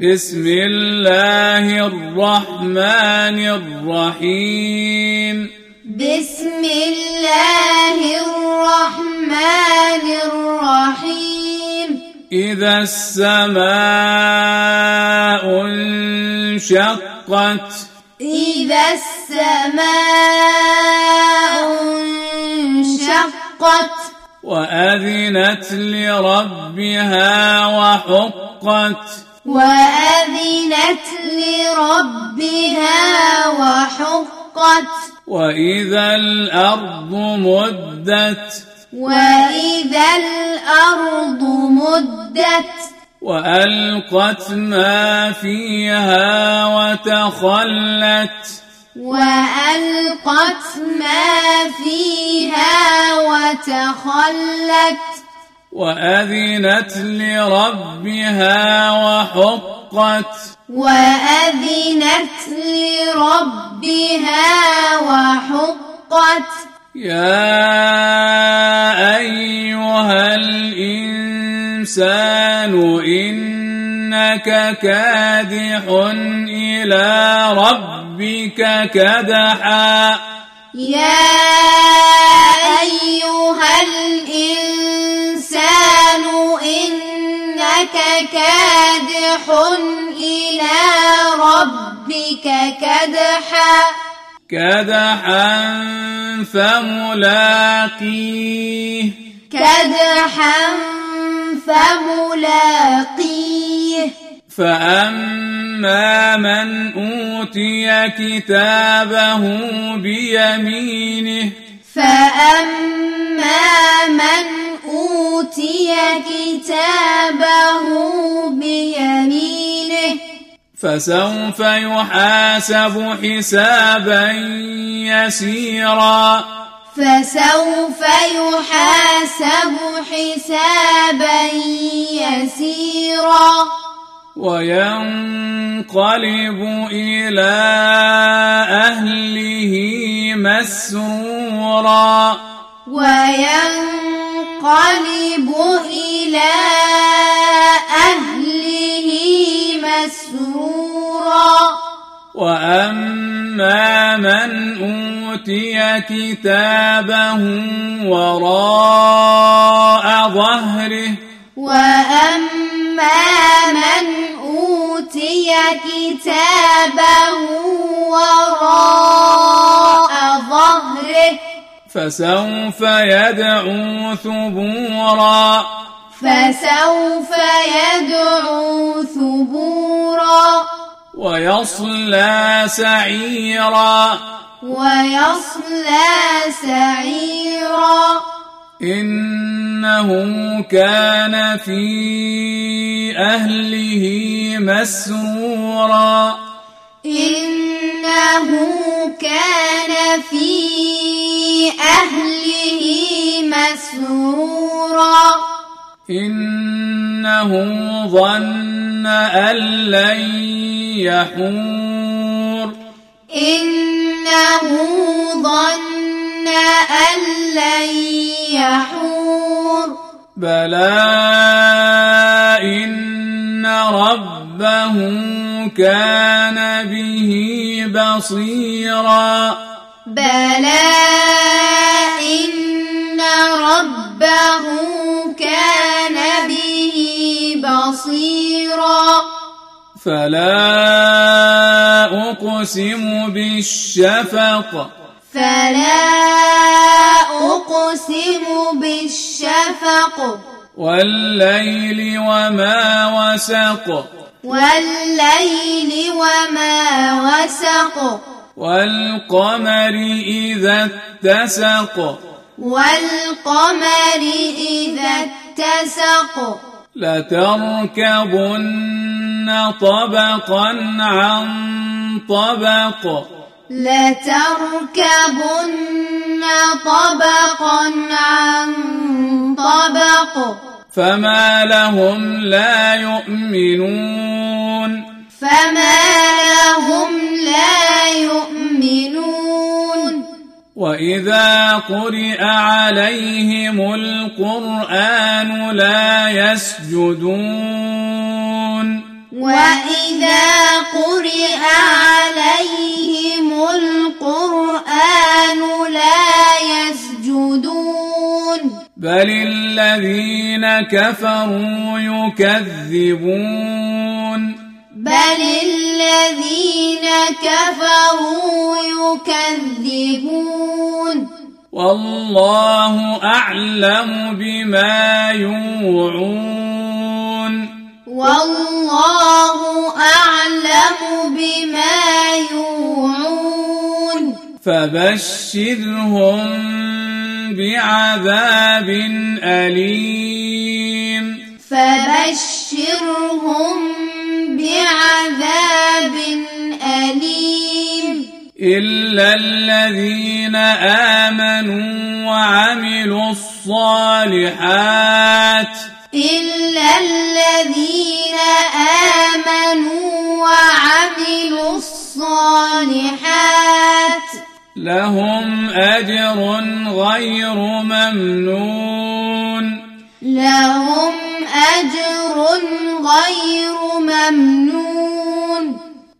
بسم الله الرحمن الرحيم. بسم الله الرحمن الرحيم. إذا السماء انشقت إذا السماء انشقت وأذنت لربها وحقت وأذنت لربها وحقت. وإذا الأرض مدت. وإذا الأرض مدت. وألقت ما فيها وتخلت. وألقت ما فيها وتخلت. وأذنت لربها وحقت. وأذنت لربها وحقت. يا أيها الإنسان إنك كادح إلى ربك كدحا. يا إلى ربك كدحا. كدحا فملاقيه. كدحا فملاقيه. فأما من أوتي كتابه بيمينه فأما من أوتي كتابه فسوف يحاسب حسابا يسيرا. فسوف يحاسب حسابا يسيرا. وينقلب إلى أهله مسرورا. وينقلب إلى وأما من أوتي كتابه وراء ظهره وأما من أوتي كتابه وراء ظهره فسوف يدعو ثبورا فسوف يدعو ثبورا ويصلى سعيرا. ويصلى سعيرا. إنه كان في أهله مسرورا. إنه كان في أهله مسرورا. إنه ظن أن لن يحور. إنه ظن أن لن يحور. بلى إن ربه كان به بصيرا. بلى إن ربه كان فلا أقسم بالشفق. فلا أقسم بالشفق. والليل وما وسق. والليل وما وسق. والقمر إذا اتسق. والقمر إذا اتسق. لتركبن طبقا عن طبق. لتركبن طبقا عن طبق. فما لهم لا يؤمنون. فما لهم لا يؤمنون. وإذا قرئ عليهم القرآن لا يسجدون. وإذا قرئ عليهم القرآن لا يسجدون بل الذين كفروا يكذبون بل الذين كفروا يكذبون والله أعلم بما يوعون والله أعلم بما يوعون. فبشرهم بعذاب أليم. فبشرهم بعذاب أليم. إلا الذين آمنوا وعملوا الصالحات. إلا لهم أجر غير ممنون. لهم أجر غير ممنون.